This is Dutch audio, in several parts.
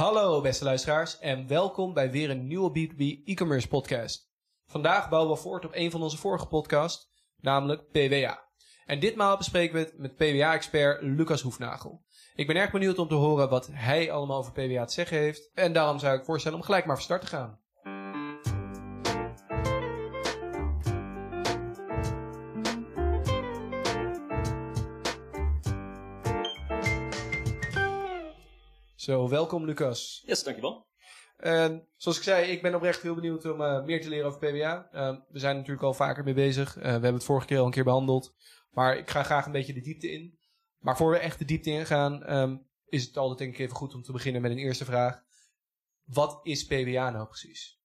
Hallo beste luisteraars en welkom bij weer een nieuwe B2B e-commerce podcast. Vandaag bouwen we voort op een van onze vorige podcasts, namelijk PWA. En ditmaal bespreken we het met PWA-expert Lucas Hoefnagel. Ik ben erg benieuwd om te horen wat hij allemaal over PWA te zeggen heeft. En daarom zou ik voorstellen om gelijk maar van start te gaan. Zo, welkom Lucas. Yes, dankjewel. En zoals ik zei, ik ben oprecht heel benieuwd om uh, meer te leren over PWA. Uh, we zijn natuurlijk al vaker mee bezig. Uh, we hebben het vorige keer al een keer behandeld. Maar ik ga graag een beetje de diepte in. Maar voor we echt de diepte in gaan, um, is het altijd denk ik even goed om te beginnen met een eerste vraag. Wat is PWA nou precies?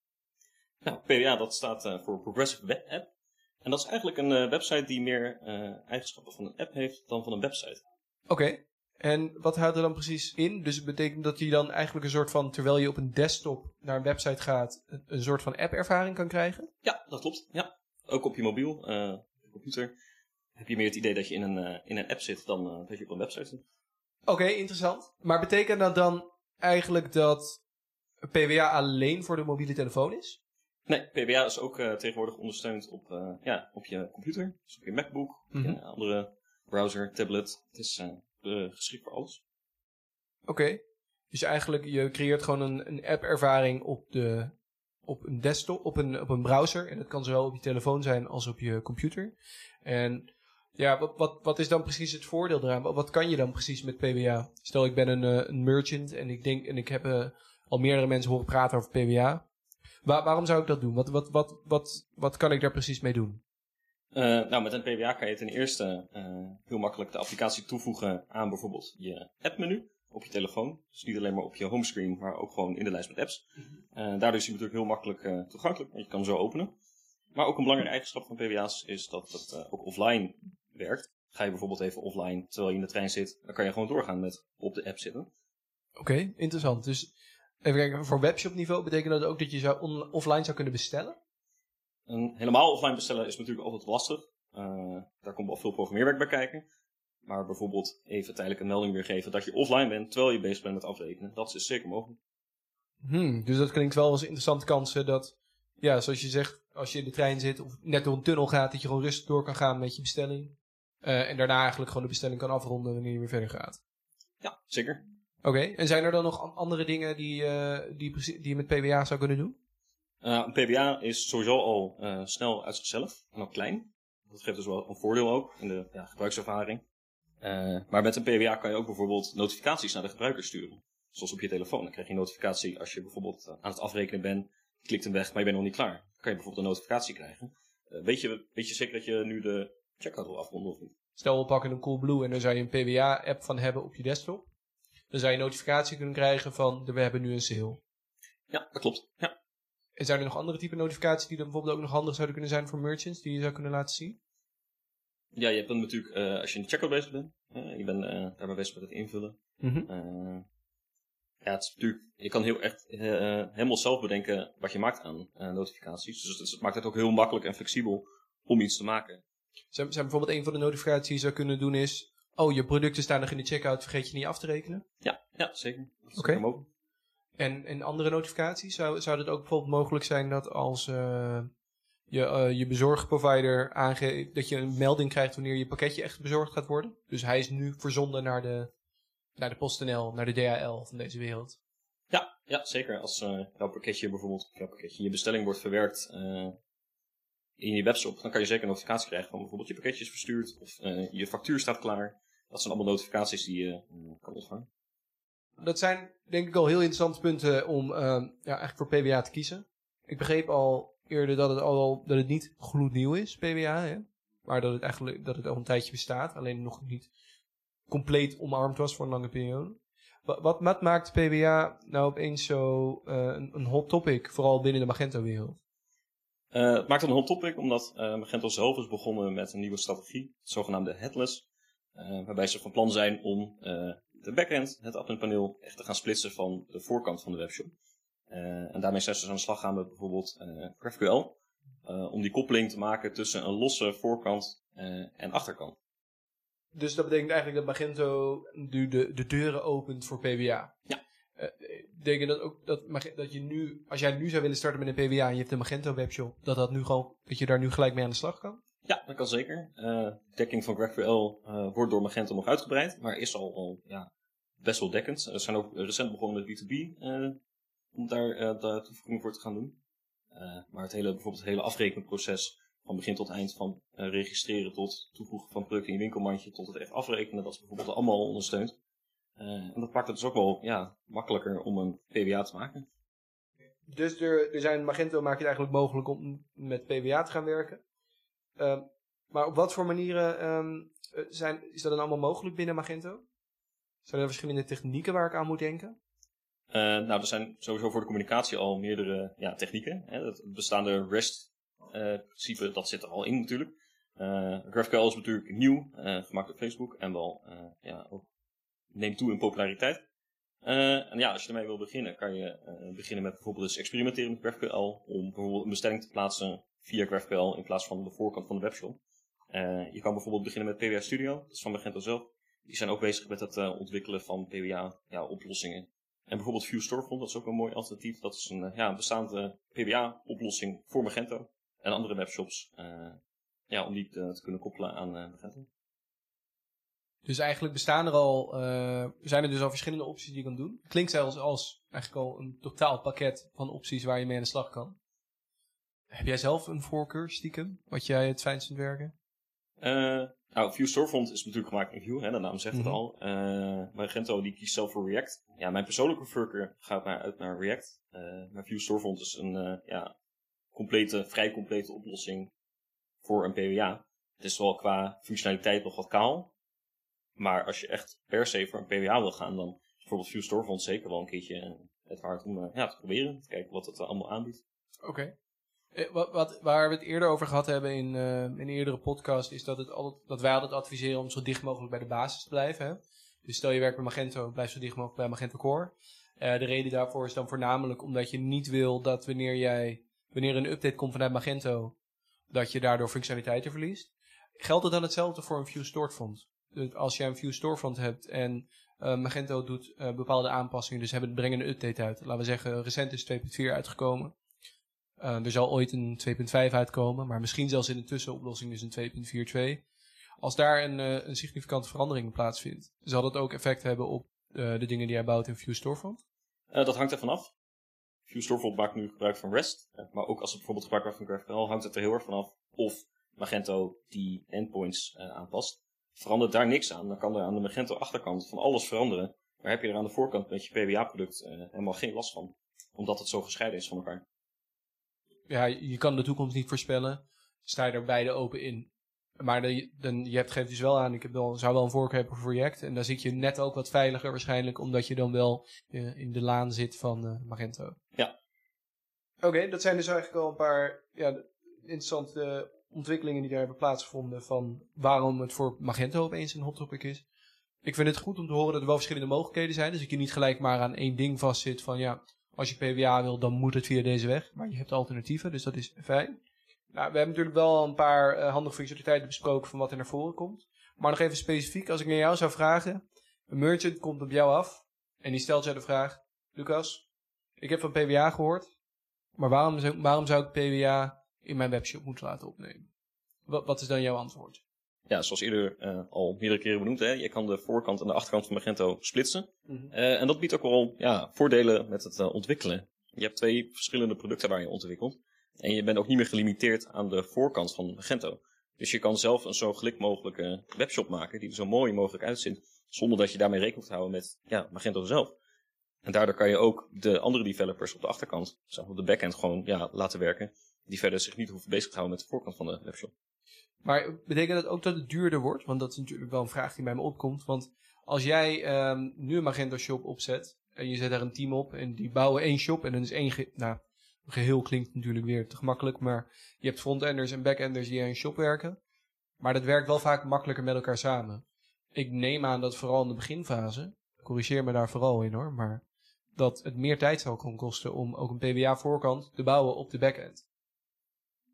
Nou, PWA dat staat voor Progressive Web App. En dat is eigenlijk een website die meer eigenschappen van een app heeft dan van een website. Oké. Okay. En wat houdt er dan precies in? Dus het betekent dat je dan eigenlijk een soort van, terwijl je op een desktop naar een website gaat, een, een soort van app-ervaring kan krijgen? Ja, dat klopt. Ja. Ook op je mobiel, uh, computer, heb je meer het idee dat je in een, uh, in een app zit dan uh, dat je op een website zit. Oké, okay, interessant. Maar betekent dat dan eigenlijk dat PWA alleen voor de mobiele telefoon is? Nee, PWA is ook tegenwoordig ondersteund op, ja, op je computer, dus op je MacBook, mm -hmm. je andere browser, tablet. Het is geschikt voor alles. Oké. Dus eigenlijk, je creëert gewoon een, een app-ervaring op, de, op een desktop, op een, op een browser. En dat kan zowel op je telefoon zijn als op je computer. En ja, wat, wat, wat is dan precies het voordeel eraan? Wat kan je dan precies met PWA? Stel, ik ben een, uh, een merchant en ik denk, en ik heb uh, al meerdere mensen horen praten over. Waar, waarom zou ik dat doen? Wat, wat, wat, wat, wat kan ik daar precies mee doen? Uh, nou, met een PWA kan je ten eerste uh, heel makkelijk de applicatie toevoegen aan bijvoorbeeld je appmenu op je telefoon. Dus niet alleen maar op je homescreen, maar ook gewoon in de lijst met apps. Uh, daardoor is hij natuurlijk heel makkelijk toegankelijk, want je kan hem zo openen. Maar ook een belangrijke eigenschap van PWA's is dat het ook offline werkt. Ga je bijvoorbeeld even offline terwijl je in de trein zit, dan kan je gewoon doorgaan met op de app zitten. Oké, okay, interessant. Dus even kijken, voor webshop niveau betekent dat ook dat je zou offline zou kunnen bestellen? En helemaal offline bestellen is natuurlijk altijd lastig. Uh, daar komt wel veel programmeerwerk bij kijken. Maar bijvoorbeeld even tijdelijk een melding weergeven dat je offline bent terwijl je bezig bent met afrekenen. Dat is zeker mogelijk. Hmm, dus dat klinkt wel als interessante kansen dat, ja, zoals je zegt, als je in de trein zit of net door een tunnel gaat, dat je gewoon rustig door kan gaan met je bestelling. Uh, en daarna eigenlijk gewoon de bestelling kan afronden wanneer je weer verder gaat. Ja, zeker. Oké, okay. en zijn er dan nog andere dingen die, uh, die, die je met PWA zou kunnen doen? Uh, een PBA is sowieso al uh, snel uit zichzelf en ook klein. Dat geeft dus wel een voordeel ook in de ja, gebruikservaring. Uh, maar met een PBA kan je ook bijvoorbeeld notificaties naar de gebruiker sturen. Zoals op je telefoon. Dan krijg je een notificatie als je bijvoorbeeld aan het afrekenen bent. Je klikt hem weg, maar je bent nog niet klaar. Dan kan je bijvoorbeeld een notificatie krijgen. weet, je, weet je zeker dat je nu de checkout wil afronden of niet? Stel we pakken een Coolblue en daar zou je een PBA-app van hebben op je desktop. Dan zou je een notificatie kunnen krijgen van we hebben nu een sale. Ja, dat klopt. Ja. En zijn er nog andere type notificaties die dan bijvoorbeeld ook nog handig zouden kunnen zijn voor merchants, die je zou kunnen laten zien? Ja, je hebt dan natuurlijk, uh, als je in de checkout bezig bent, uh, je bent uh, daarbij bezig met het invullen. Mm -hmm. ja, het is natuurlijk, je kan heel echt helemaal zelf bedenken wat je maakt aan notificaties. Dus het, maakt het ook heel makkelijk en flexibel om iets te maken. Zijn, zijn bijvoorbeeld een van de notificaties die je zou kunnen doen is, oh, je producten staan nog in de checkout, vergeet je niet af te rekenen? Ja, ja zeker. Oké. Okay. En, en andere notificaties? Zou, zou het ook bijvoorbeeld mogelijk zijn dat als uh, je, uh, je bezorgprovider aangeeft dat je een melding krijgt wanneer je pakketje echt bezorgd gaat worden? Dus hij is nu verzonden naar de, naar de PostNL, naar de DHL van deze wereld. Ja, ja zeker. Als uh, jouw pakketje bijvoorbeeld, jouw pakketje, je bestelling wordt verwerkt in je webshop, dan kan je zeker een notificatie krijgen van bijvoorbeeld je pakketje is verstuurd of je factuur staat klaar. Dat zijn allemaal notificaties die je kan ontvangen. Dat zijn denk ik al heel interessante punten om uh, ja, eigenlijk voor PWA te kiezen. Ik begreep al eerder dat het al dat het niet gloednieuw is, PWA, hè? maar dat het eigenlijk dat het al een tijdje bestaat, alleen nog niet compleet omarmd was voor een lange periode. Wat, wat, maakt PWA nou opeens zo uh, een, een, hot topic, vooral binnen de Magento-wereld? Uh, het maakt een hot topic omdat uh, Magento zelf is begonnen met een nieuwe strategie, het zogenaamde headless. waarbij ze van plan zijn om de backend, het adminpaneel, echt te gaan splitsen van de voorkant van de webshop. Uh, en daarmee zijn ze aan de slag gaan met bijvoorbeeld uh, GraphQL. Uh, om die koppeling te maken tussen een losse voorkant en achterkant. Dus dat betekent eigenlijk dat Magento nu de, de deuren opent voor PWA. Ja. betekent dat ook dat, dat je nu, als jij nu zou willen starten met een PWA en je hebt een Magento webshop, dat, dat, nu gewoon, dat je daar nu gelijk mee aan de slag kan? Ja, dat kan zeker. Eh dekking van GraphQL eh, wordt door Magento nog uitgebreid, maar is al, al ja, best wel dekkend. Er zijn ook recent begonnen met B2B eh, om daar, daar toevoeging voor te gaan doen. Maar het hele, bijvoorbeeld het hele afrekenproces van begin tot eind, van registreren tot toevoegen van producten in je winkelmandje tot het echt afrekenen, dat is bijvoorbeeld allemaal ondersteund. En dat maakt het dus ook wel ja, makkelijker om een PWA te maken. Dus er, er zijn, Magento maakt het eigenlijk mogelijk om met PWA te gaan werken. Ehm, maar op wat voor manieren ehm, eh, zijn, is dat dan allemaal mogelijk binnen Magento? Zijn er verschillende technieken waar ik aan moet denken? Eh, nou, er zijn sowieso voor de communicatie al meerdere ja, technieken. Hè. Het bestaande REST-principe, dat zit er al in natuurlijk. Eh GraphQL is natuurlijk nieuw, eh, gemaakt door Facebook en wel eh, ja, ook neemt toe in populariteit. Eh, en ja, als je ermee wil beginnen, kan je eh, beginnen met bijvoorbeeld eens experimenteren met GraphQL. Om bijvoorbeeld een bestelling te plaatsen via GraphQL in plaats van de voorkant van de webshop. Eh, je kan bijvoorbeeld beginnen met PWA Studio, dat is van Magento zelf. Die zijn ook bezig met het eh, ontwikkelen van PWA-oplossingen. En bijvoorbeeld Vue Storefront, dat is ook een mooi alternatief. Dat is een eh, ja, bestaande PWA-oplossing voor Magento en andere webshops. ja, om die te, kunnen koppelen aan Magento. Dus eigenlijk bestaan er al, zijn er dus al verschillende opties die je kan doen. Klinkt zelfs als eigenlijk al een totaal pakket van opties waar je mee aan de slag kan. Heb jij zelf een voorkeur, stiekem, wat jij het fijnst vindt werken? Eh, nou, Vue Storefront is natuurlijk gemaakt in Vue, hè, de naam zegt Mhm. het al. Eh Magento die kiest zelf voor React. Ja, mijn persoonlijke voorkeur gaat maar uit naar React. Eh, maar Vue Storefront is een ja, complete, vrij complete oplossing voor een PWA. Het is wel qua functionaliteit nog wat kaal. Maar als je echt per se voor een PWA wil gaan, dan is bijvoorbeeld Vue Storefront zeker wel een keertje het waard om ja, te proberen. Te kijken wat het allemaal aanbiedt. Oké. Wat, wat, waar we het eerder over gehad hebben in, eh, in een eerdere podcast, is dat, het altijd, dat wij altijd adviseren om zo dicht mogelijk bij de basis te blijven. Hè? Dus stel je werkt bij Magento, blijf zo dicht mogelijk bij Magento Core. Eh, de reden daarvoor is dan voornamelijk omdat je niet wil dat wanneer jij, wanneer een update komt vanuit Magento, dat je daardoor functionaliteiten verliest. Geldt het dan hetzelfde voor een Vue Storefront? Dus als jij een Vue Storefront hebt en eh, Magento doet eh, bepaalde aanpassingen, dus hebben, brengen een update uit. Laten we zeggen, recent is 2.4 uitgekomen. Uh, er zal ooit een 2.5 uitkomen, maar misschien zelfs in de tussenoplossing dus een 2.42. Als daar een, uh, een significante verandering plaatsvindt, zal dat ook effect hebben op uh, de dingen die hij bouwt in Vue Storefront? Dat hangt er vanaf. Vue Storefront maakt nu gebruik van REST, maar ook als het bijvoorbeeld gebruik maakt van GraphQL, hangt het er heel erg vanaf of Magento die endpoints aanpast. Verandert daar niks aan, dan kan er aan de Magento achterkant van alles veranderen. Maar heb je er aan de voorkant met je PWA-product helemaal geen last van, omdat het zo gescheiden is van elkaar. Ja, je kan de toekomst niet voorspellen. Sta je er beide open in. Maar de, dan, je hebt, geeft dus wel aan, ik heb wel, zou wel een voorkeur hebben voor React. En daar zit je net ook wat veiliger waarschijnlijk, omdat je dan wel uh, in de laan zit van uh, Magento. Ja. Oké, okay, dat zijn dus eigenlijk al een paar ja, interessante ontwikkelingen die daar hebben plaatsgevonden van waarom het voor Magento opeens een hot topic is. Ik vind het goed om te horen dat er wel verschillende mogelijkheden zijn. Dus dat je niet gelijk maar aan één ding vastzit van ja, als je PWA wil, dan moet het via deze weg. Maar je hebt alternatieven, dus dat is fijn. Nou, we hebben natuurlijk wel een paar uh, handige functionaliteiten besproken van wat er naar voren komt. Maar nog even specifiek, als ik naar jou zou vragen. Een merchant komt op jou af en die stelt jou de vraag. Lucas, ik heb van PWA gehoord. Maar waarom waarom zou ik PWA in mijn webshop moeten laten opnemen? Wat is dan jouw antwoord? Ja, zoals eerder uh, al meerdere keren benoemd, hè, je kan de voorkant en de achterkant van Magento splitsen. Mm -hmm. uh, en dat biedt ook wel ja, voordelen met het uh, ontwikkelen. Je hebt twee verschillende producten waar je ontwikkelt. En je bent ook niet meer gelimiteerd aan de voorkant van Magento. Dus je kan zelf een zo gelijk mogelijke webshop maken die er zo mooi mogelijk uitziet. Zonder dat je daarmee rekening te houden met ja, Magento zelf. En daardoor kan je ook de andere developers op de achterkant, zeg op de backend, gewoon ja, laten werken. Die verder zich niet hoeven bezig te houden met de voorkant van de webshop. Maar betekent dat ook dat het duurder wordt? Want dat is natuurlijk wel een vraag die bij me opkomt. Want als jij um, nu een Magento shop opzet en je zet daar een team op en die bouwen één shop en dan is één, nou, geheel klinkt natuurlijk weer te gemakkelijk, maar je hebt frontenders en backenders die aan een shop werken. Maar dat werkt wel vaak makkelijker met elkaar samen. Ik neem aan dat vooral in de beginfase, corrigeer me daar vooral in hoor, maar dat het meer tijd zal kunnen kosten om ook een PWA voorkant te bouwen op de backend.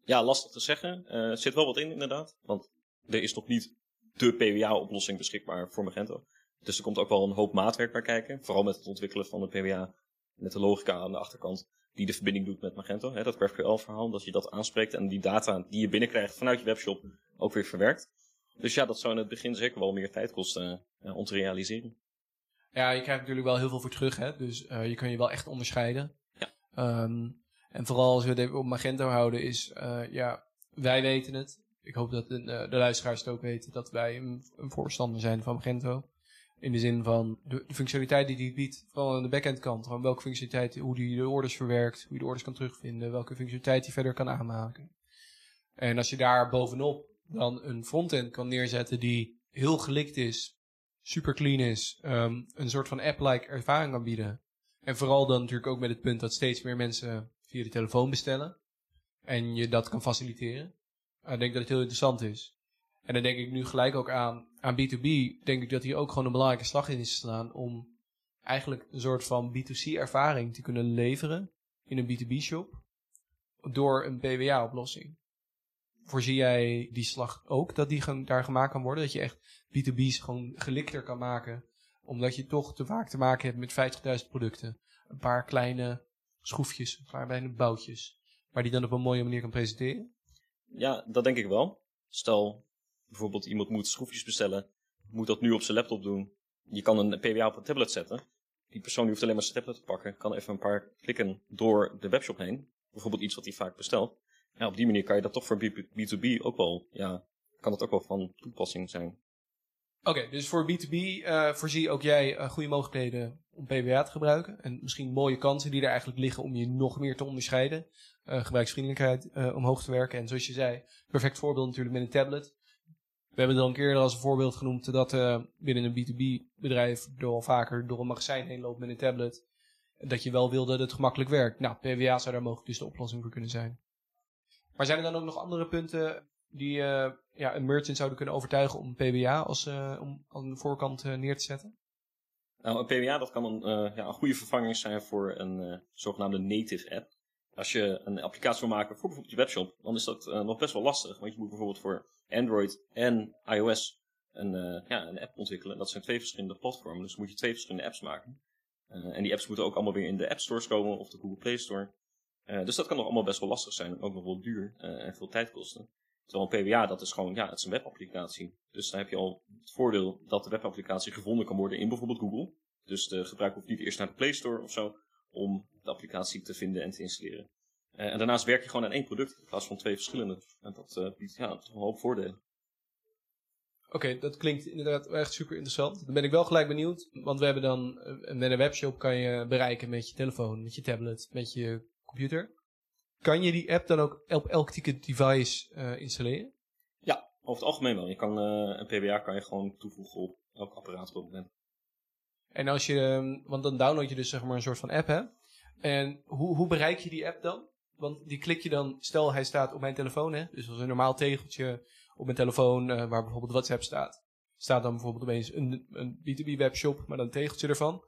Ja, lastig te zeggen. Er uh, zit wel wat in inderdaad, want er is nog niet de PWA-oplossing beschikbaar voor Magento. Dus er komt ook wel een hoop maatwerk bij kijken, vooral met het ontwikkelen van de PWA met de logica aan de achterkant die de verbinding doet met Magento. Hè, dat GraphQL-verhaal, dat je dat aanspreekt en die data die je binnenkrijgt vanuit je webshop ook weer verwerkt. Dus ja, dat zou in het begin zeker wel meer tijd kosten uh, om te realiseren. Ja, je krijgt natuurlijk wel heel veel voor terug, hè? dus uh, je kan je wel echt onderscheiden. Ja. Um, en vooral als we het op Magento houden, is uh, ja, wij weten het. Ik hoop dat de, de luisteraars het ook weten dat wij een, voorstander zijn van Magento. In de zin van de, functionaliteit die die biedt, vooral aan de backend kant. Gewoon welke functionaliteit, hoe die de orders verwerkt, hoe je de orders kan terugvinden, welke functionaliteit die verder kan aanmaken. En als je daar bovenop dan een frontend kan neerzetten die heel gelikt is, super clean is, um, een soort van app-like ervaring kan bieden. En vooral dan natuurlijk ook met het punt dat steeds meer mensen via de telefoon bestellen. En je dat kan faciliteren. Ik denk dat het heel interessant is. En dan denk ik nu gelijk ook aan, aan B2B. Denk ik dat hier ook gewoon een belangrijke slag in is staan om eigenlijk een soort van B2C ervaring te kunnen leveren in een B2B shop door een PWA-oplossing. Voorzie jij die slag ook, dat die daar gemaakt kan worden? Dat je echt B2B's gewoon gelikter kan maken, omdat je toch te vaak te maken hebt met 50.000 producten. Een paar kleine schroefjes, een paar boutjes, waar die dan op een mooie manier kan presenteren? Ja, dat denk ik wel. Stel, bijvoorbeeld iemand moet schroefjes bestellen, moet dat nu op zijn laptop doen. Je kan een PWA op een tablet zetten. Die persoon die hoeft alleen maar zijn tablet te pakken, kan even een paar klikken door de webshop heen. Bijvoorbeeld iets wat hij vaak bestelt. Ja, op die manier kan je dat toch voor B2B ook wel, ja, kan dat ook wel van toepassing zijn. Oké, dus voor B2B uh, voorzie ook jij uh, goede mogelijkheden om PWA te gebruiken. En misschien mooie kansen die er eigenlijk liggen om je nog meer te onderscheiden. Uh, gebruiksvriendelijkheid omhoog te werken. En zoals je zei, perfect voorbeeld natuurlijk met een tablet. We hebben het al een keer als een voorbeeld genoemd dat binnen een B2B bedrijf door al vaker door een magazijn heen loopt met een tablet. Dat je wel wil dat het gemakkelijk werkt. Nou, PWA zou daar mogelijk dus de oplossing voor kunnen zijn. Maar zijn er dan ook nog andere punten die uh, ja, een merchant zouden kunnen overtuigen om PBA als, uh, om aan de voorkant uh, neer te zetten? Nou, een PBA dat kan een, ja, een goede vervanging zijn voor een zogenaamde native app. Als je een applicatie wil maken voor bijvoorbeeld je webshop, dan is dat nog best wel lastig. Want je moet bijvoorbeeld voor Android en iOS een, ja, een app ontwikkelen. Dat zijn twee verschillende platformen, dus moet je twee verschillende apps maken. en die apps moeten ook allemaal weer in de App Stores komen of de Google Play Store. dus dat kan nog allemaal best wel lastig zijn, ook nog wel duur en veel tijd kosten. Terwijl een PWA, dat is gewoon, ja, het is een webapplicatie. Dus dan heb je al het voordeel dat de webapplicatie gevonden kan worden in bijvoorbeeld Google. Dus de gebruiker hoeft niet eerst naar de Play Store of zo om de applicatie te vinden en te installeren. Uh, en daarnaast werk je gewoon aan één product in plaats van twee verschillende. En dat uh, biedt ja, een hoop voordelen. Oké, dat klinkt inderdaad echt super interessant. Dan ben ik wel gelijk benieuwd, want we hebben dan uh, met een webshop kan je bereiken met je telefoon, met je tablet, met je computer. Kan je die app dan ook op elk ticket device uh, installeren? Ja, over het algemeen wel. Je kan, uh, een PBA kan je gewoon toevoegen op elk apparaat op het moment. En als je, um, want dan download je dus zeg maar een soort van app, hè? En hoe, hoe bereik je die app dan? Want die klik je dan, stel hij staat op mijn telefoon, hè? Dus als een normaal tegeltje op mijn telefoon uh, waar bijvoorbeeld WhatsApp staat. Staat dan bijvoorbeeld opeens een, een B2B webshop, maar dan een tegeltje ervan.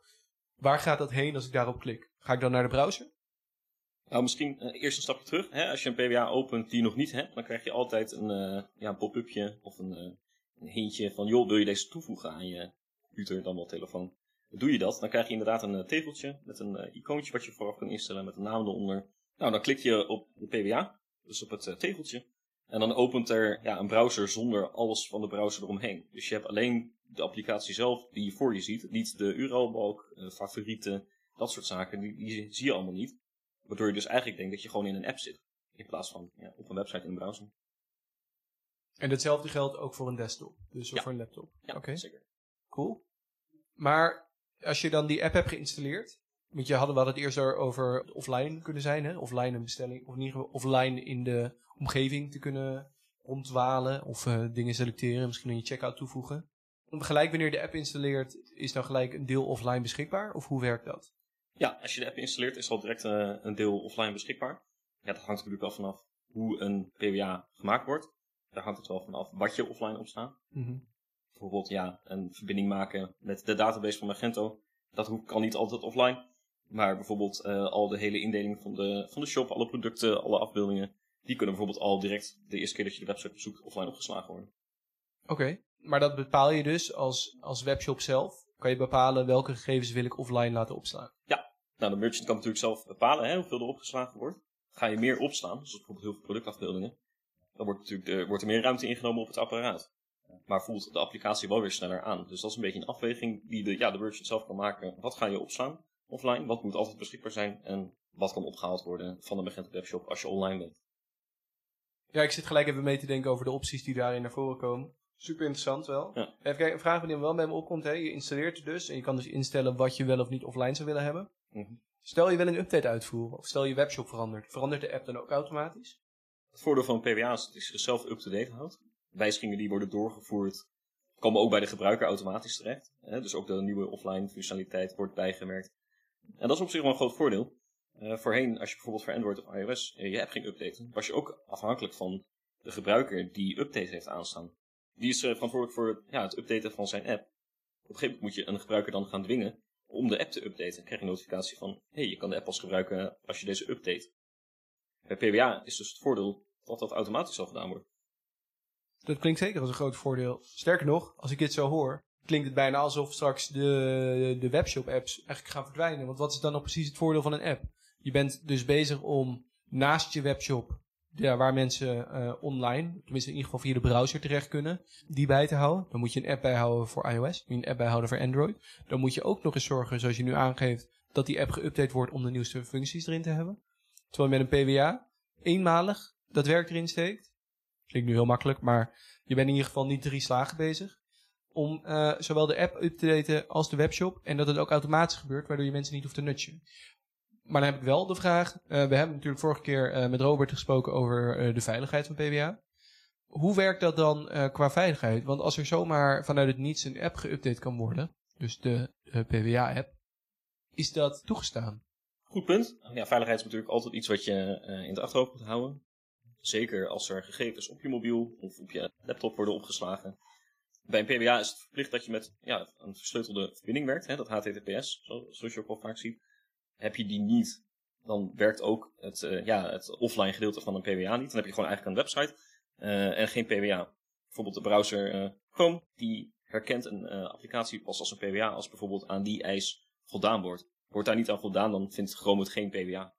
Waar gaat dat heen als ik daarop klik? Ga ik dan naar de browser? Nou, misschien uh, eerst een stapje terug. Hè? Als je een PWA opent die je nog niet hebt, dan krijg je altijd een, uh, ja, pop-upje of een, uh, een hintje van, joh, wil je deze toevoegen aan je computer, dan wel telefoon. Doe je dat, dan krijg je inderdaad een tegeltje met een icoontje wat je vooraf kan instellen met een naam eronder. Nou, dan klik je op de PWA, dus op het tegeltje. En dan opent er ja, een browser zonder alles van de browser eromheen. Dus je hebt alleen de applicatie zelf die je voor je ziet. Niet de URL-balk, favorieten, dat soort zaken, die zie je allemaal niet. Waardoor je dus eigenlijk denkt dat je gewoon in een app zit. In plaats van ja, op een website in een browser. En datzelfde geldt ook voor een desktop. Dus ja. voor een laptop. Ja, okay. zeker. Cool. Maar als je dan die app hebt geïnstalleerd. Want je hadden we het eerst over offline kunnen zijn. Hè? Offline een bestelling. Of in ieder geval offline in de omgeving te kunnen rondwalen. Of uh, dingen selecteren. Misschien in je checkout toevoegen. Gelijk wanneer je de app installeert. Is dan gelijk een deel offline beschikbaar? Of hoe werkt dat? Ja, als je de app installeert is al direct uh, een deel offline beschikbaar. Ja, dat hangt natuurlijk wel vanaf hoe een PWA gemaakt wordt. Daar hangt het wel vanaf wat je offline op staat. Mm -hmm. Bijvoorbeeld ja, een verbinding maken met de database van Magento. Dat kan niet altijd offline. Maar bijvoorbeeld uh, al de hele indeling van de, van de shop, alle producten, alle afbeeldingen. Die kunnen bijvoorbeeld al direct de eerste keer dat je de website bezoekt offline opgeslagen worden. Oké, okay. maar dat bepaal je dus als, als webshop zelf? Kan je bepalen welke gegevens wil ik offline laten opslaan? Nou, de merchant kan natuurlijk zelf bepalen hè, hoeveel er opgeslagen wordt. Ga je meer opslaan, zoals bijvoorbeeld heel veel productafbeeldingen, dan wordt, natuurlijk de, wordt er meer ruimte ingenomen op het apparaat. Maar voelt de applicatie wel weer sneller aan. Dus dat is een beetje een afweging die de, ja, de merchant zelf kan maken. Wat ga je opslaan offline? Wat moet altijd beschikbaar zijn? En wat kan opgehaald worden van de Magento webshop als je online bent? Ja, ik zit gelijk even mee te denken over de opties die daarin naar voren komen. Super interessant wel. Ja. Even kijken, een vraag die wel bij me opkomt. Hè. Je installeert het dus en je kan dus instellen wat je wel of niet offline zou willen hebben. Mhm. Stel je wil een update uitvoeren of stel je webshop verandert. Verandert de app dan ook automatisch? Het voordeel van PWA is dat hij zichzelf up-to-date houdt. Wijzigingen die worden doorgevoerd, komen ook bij de gebruiker automatisch terecht. Dus ook de nieuwe offline functionaliteit wordt bijgewerkt. En dat is op zich wel een groot voordeel. Eh, voorheen, als je bijvoorbeeld voor Android of iOS eh, je app ging updaten, was je ook afhankelijk van de gebruiker die update heeft aanstaan. Die is eh, verantwoordelijk voor ja, het updaten van zijn app. Op een gegeven moment moet je een gebruiker dan gaan dwingen om de app te updaten. Krijg je een notificatie van, hé, hey, je kan de app pas gebruiken als je deze update. Bij PWA is dus het voordeel dat dat automatisch al gedaan wordt. Dat klinkt zeker als een groot voordeel. Sterker nog, als ik dit zo hoor, klinkt het bijna alsof straks de, de webshop-apps eigenlijk gaan verdwijnen. Want wat is dan nog precies het voordeel van een app? Je bent dus bezig om naast je webshop, waar mensen eh, online, tenminste in ieder geval via de browser terecht kunnen, die bij te houden. Dan moet je een app bijhouden voor iOS, een app bijhouden voor Android. Dan moet je ook nog eens zorgen, zoals je nu aangeeft, dat die app geüpdate wordt om de nieuwste functies erin te hebben. Terwijl met een PWA eenmalig dat werk erin steekt. Klinkt nu heel makkelijk, maar je bent in ieder geval niet drie slagen bezig. Om eh, zowel de app up te daten als de webshop. En dat het ook automatisch gebeurt, waardoor je mensen niet hoeft te nudgen. Maar dan heb ik wel de vraag. eh, we hebben natuurlijk vorige keer eh, met Robert gesproken over eh, de veiligheid van PWA. Hoe werkt dat dan qua veiligheid? Want als er zomaar vanuit het niets een app geüpdate kan worden, dus de, PWA-app, is dat toegestaan? Goed punt. Ja, veiligheid is natuurlijk altijd iets wat je in het achterhoofd moet houden. Zeker als er gegevens op je mobiel of op je laptop worden opgeslagen. Bij een PWA is het verplicht dat je met ja, een versleutelde verbinding werkt, hè, dat HTTPS, zo- zoals je ook wel vaak ziet. Heb je die niet, dan werkt ook het, eh, ja, het offline gedeelte van een PWA niet. Dan heb je gewoon eigenlijk een website eh, en geen PWA. Bijvoorbeeld de browser eh, Chrome, die herkent een applicatie pas als een PWA als bijvoorbeeld aan die eis voldaan wordt. Wordt daar niet aan voldaan, dan vindt Chrome het geen PWA.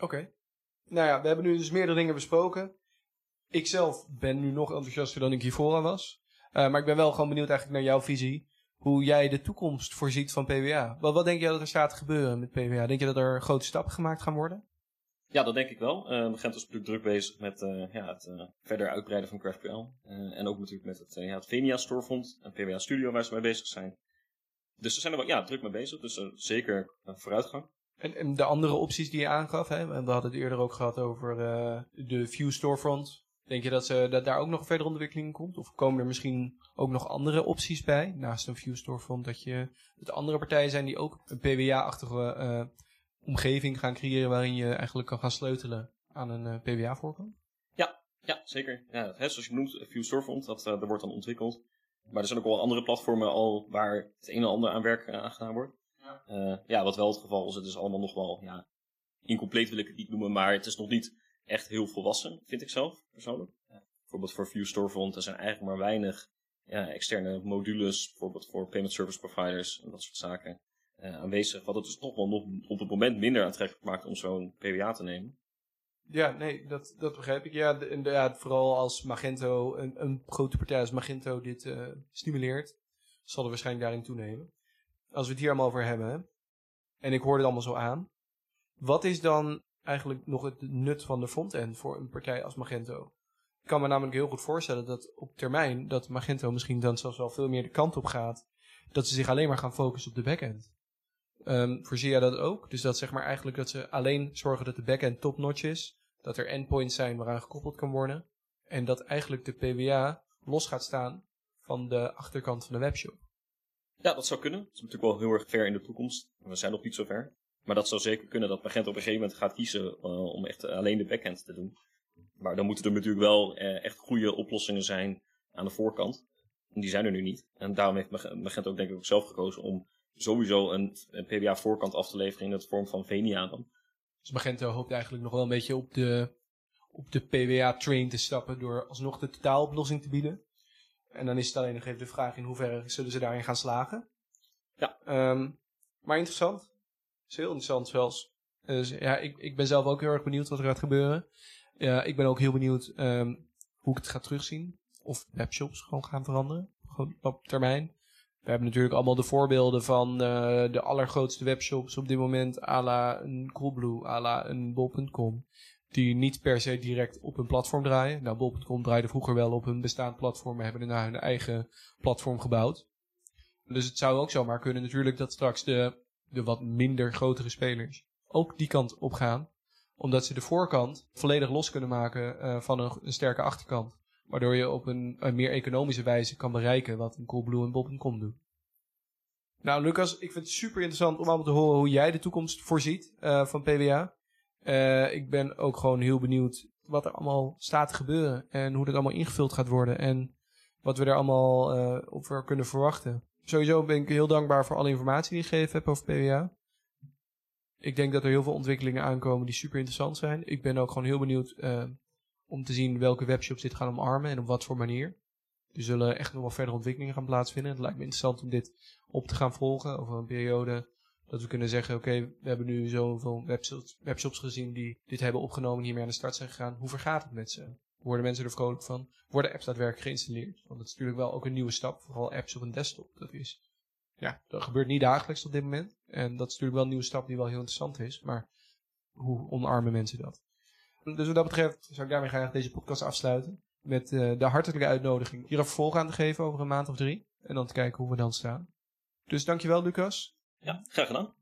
Oké. Nou ja, we hebben nu dus meerdere dingen besproken. Ik zelf ben nu nog enthousiaster dan ik hiervoor aan was. Maar ik ben wel gewoon benieuwd eigenlijk naar jouw visie. Hoe jij de toekomst voorziet van PWA. Wat, wat denk je dat er staat te gebeuren met PWA? Denk je dat er grote stappen gemaakt gaan worden? Ja, dat denk ik wel. Uh, Magento is natuurlijk druk bezig met eh, ja, het eh, verder uitbreiden van GraphQL. Eh, en ook natuurlijk met het, ja, het Venia Storefront en PWA Studio waar ze mee bezig zijn. Dus ze zijn er wel ja, druk mee bezig, dus zeker een vooruitgang. En, en de andere opties die je aangaf, hè? we hadden het eerder ook gehad over de View Storefront. Denk je dat, ze, dat daar ook nog verdere ontwikkeling in komt? Of komen er misschien ook nog andere opties bij, naast een View Storefront, dat, je, dat er andere partijen zijn die ook een PWA-achtige eh, omgeving gaan creëren waarin je eigenlijk kan gaan sleutelen aan een eh, PWA-voorkant? Ja, zeker. Ja, hè, zoals je benoemt, View Storefront, dat, eh, dat wordt dan ontwikkeld. Maar er zijn ook wel andere platformen al waar het een en ander aan werk aan gedaan wordt. Ja. Eh, ja, wat wel het geval is, het is allemaal nog wel, ja, incompleet wil ik het niet noemen, maar het is nog niet echt heel volwassen, vind ik zelf, persoonlijk. Bijvoorbeeld voor View Storefront, er zijn eigenlijk maar weinig ja, externe modules, bijvoorbeeld voor payment service providers en dat soort zaken, eh, aanwezig. Wat het dus nog wel nog op het moment minder aantrekkelijk maakt om zo'n PWA te nemen. Ja, nee, dat, dat begrijp ik. Ja, ja, vooral als Magento, een, een grote partij als Magento dit eh, stimuleert, zal er waarschijnlijk daarin toenemen. Als we het hier allemaal over hebben, hè, en ik hoor het allemaal zo aan, wat is dan eigenlijk nog het nut van de frontend voor een partij als Magento? Ik kan me namelijk heel goed voorstellen dat op termijn dat Magento misschien dan zelfs wel veel meer de kant op gaat, dat ze zich alleen maar gaan focussen op de backend. Ehm voorzie jij dat ook? Dus dat zeg maar eigenlijk dat ze alleen zorgen dat de backend top-notch is, dat er endpoints zijn waaraan gekoppeld kan worden, en dat eigenlijk de PWA los gaat staan van de achterkant van de webshop. Ja, dat zou kunnen. Dat is natuurlijk wel heel erg ver in de toekomst. We zijn nog niet zo ver. Maar dat zou zeker kunnen dat Magento op een gegeven moment gaat kiezen eh, om echt alleen de backend te doen. Maar dan moeten er natuurlijk wel eh, echt goede oplossingen zijn aan de voorkant. En die zijn er nu niet. En daarom heeft Mag- Magento ook denk ik ook zelf gekozen om sowieso een, een PBA voorkant af te leveren in het vorm van Venia dan. Dus Magento hoopt eigenlijk nog wel een beetje op de, op de PWA-train te stappen door alsnog de totaaloplossing te bieden. En dan is het alleen nog even de vraag in hoeverre zullen ze daarin gaan slagen. Ja. Ehm, maar interessant. Heel interessant zelfs. Dus ja, ik, ik ben zelf ook heel erg benieuwd wat er gaat gebeuren. Ja, ik ben ook heel benieuwd ehm, hoe ik het ga terugzien. Of webshops gewoon gaan veranderen. Gewoon op termijn. We hebben natuurlijk allemaal de voorbeelden van eh, de allergrootste webshops op dit moment. à la een Coolblue, à la een bol.com. Die niet per se direct op hun platform draaien. Nou, bol.com draaide vroeger wel op hun bestaand platform. Maar hebben daarna hun eigen platform gebouwd. Dus het zou ook zomaar kunnen natuurlijk dat straks de, de wat minder grotere spelers ook die kant op gaan. Omdat ze de voorkant volledig los kunnen maken eh, van een, sterke achterkant. Waardoor je op een, meer economische wijze kan bereiken wat een Coolblue en Bob.com doen. Nou, Lucas, ik vind het super interessant om allemaal te horen hoe jij de toekomst voorziet uh, van PWA. Uh, ik ben ook gewoon heel benieuwd wat er allemaal staat te gebeuren. En hoe dat allemaal ingevuld gaat worden. En wat we er allemaal op kunnen verwachten. Sowieso ben ik heel dankbaar voor alle informatie die je gegeven hebt over PWA. Ik denk dat er heel veel ontwikkelingen aankomen die super interessant zijn. Ik ben ook gewoon heel benieuwd uh, om te zien welke webshops dit gaan omarmen en op wat voor manier. Er zullen echt nog wel verdere ontwikkelingen gaan plaatsvinden. Het lijkt me interessant om dit op te gaan volgen over een periode. Dat we kunnen zeggen, oké, we hebben nu zoveel webshops, webshops gezien die dit hebben opgenomen en hiermee aan de start zijn gegaan. Hoe vergaat het met ze? Worden mensen er vrolijk van? Worden apps daadwerkelijk geïnstalleerd? Want dat is natuurlijk wel ook een nieuwe stap. Vooral apps op een desktop. Dat is, ja, dat gebeurt niet dagelijks op dit moment. En dat is natuurlijk wel een nieuwe stap die wel heel interessant is. Maar hoe omarmen mensen dat? Dus wat dat betreft zou ik daarmee graag deze podcast afsluiten. Met uh, de hartelijke uitnodiging hier een vervolg aan te geven over een maand of drie. En dan te kijken hoe we dan staan. Dus dankjewel Lucas. Ja, graag gedaan.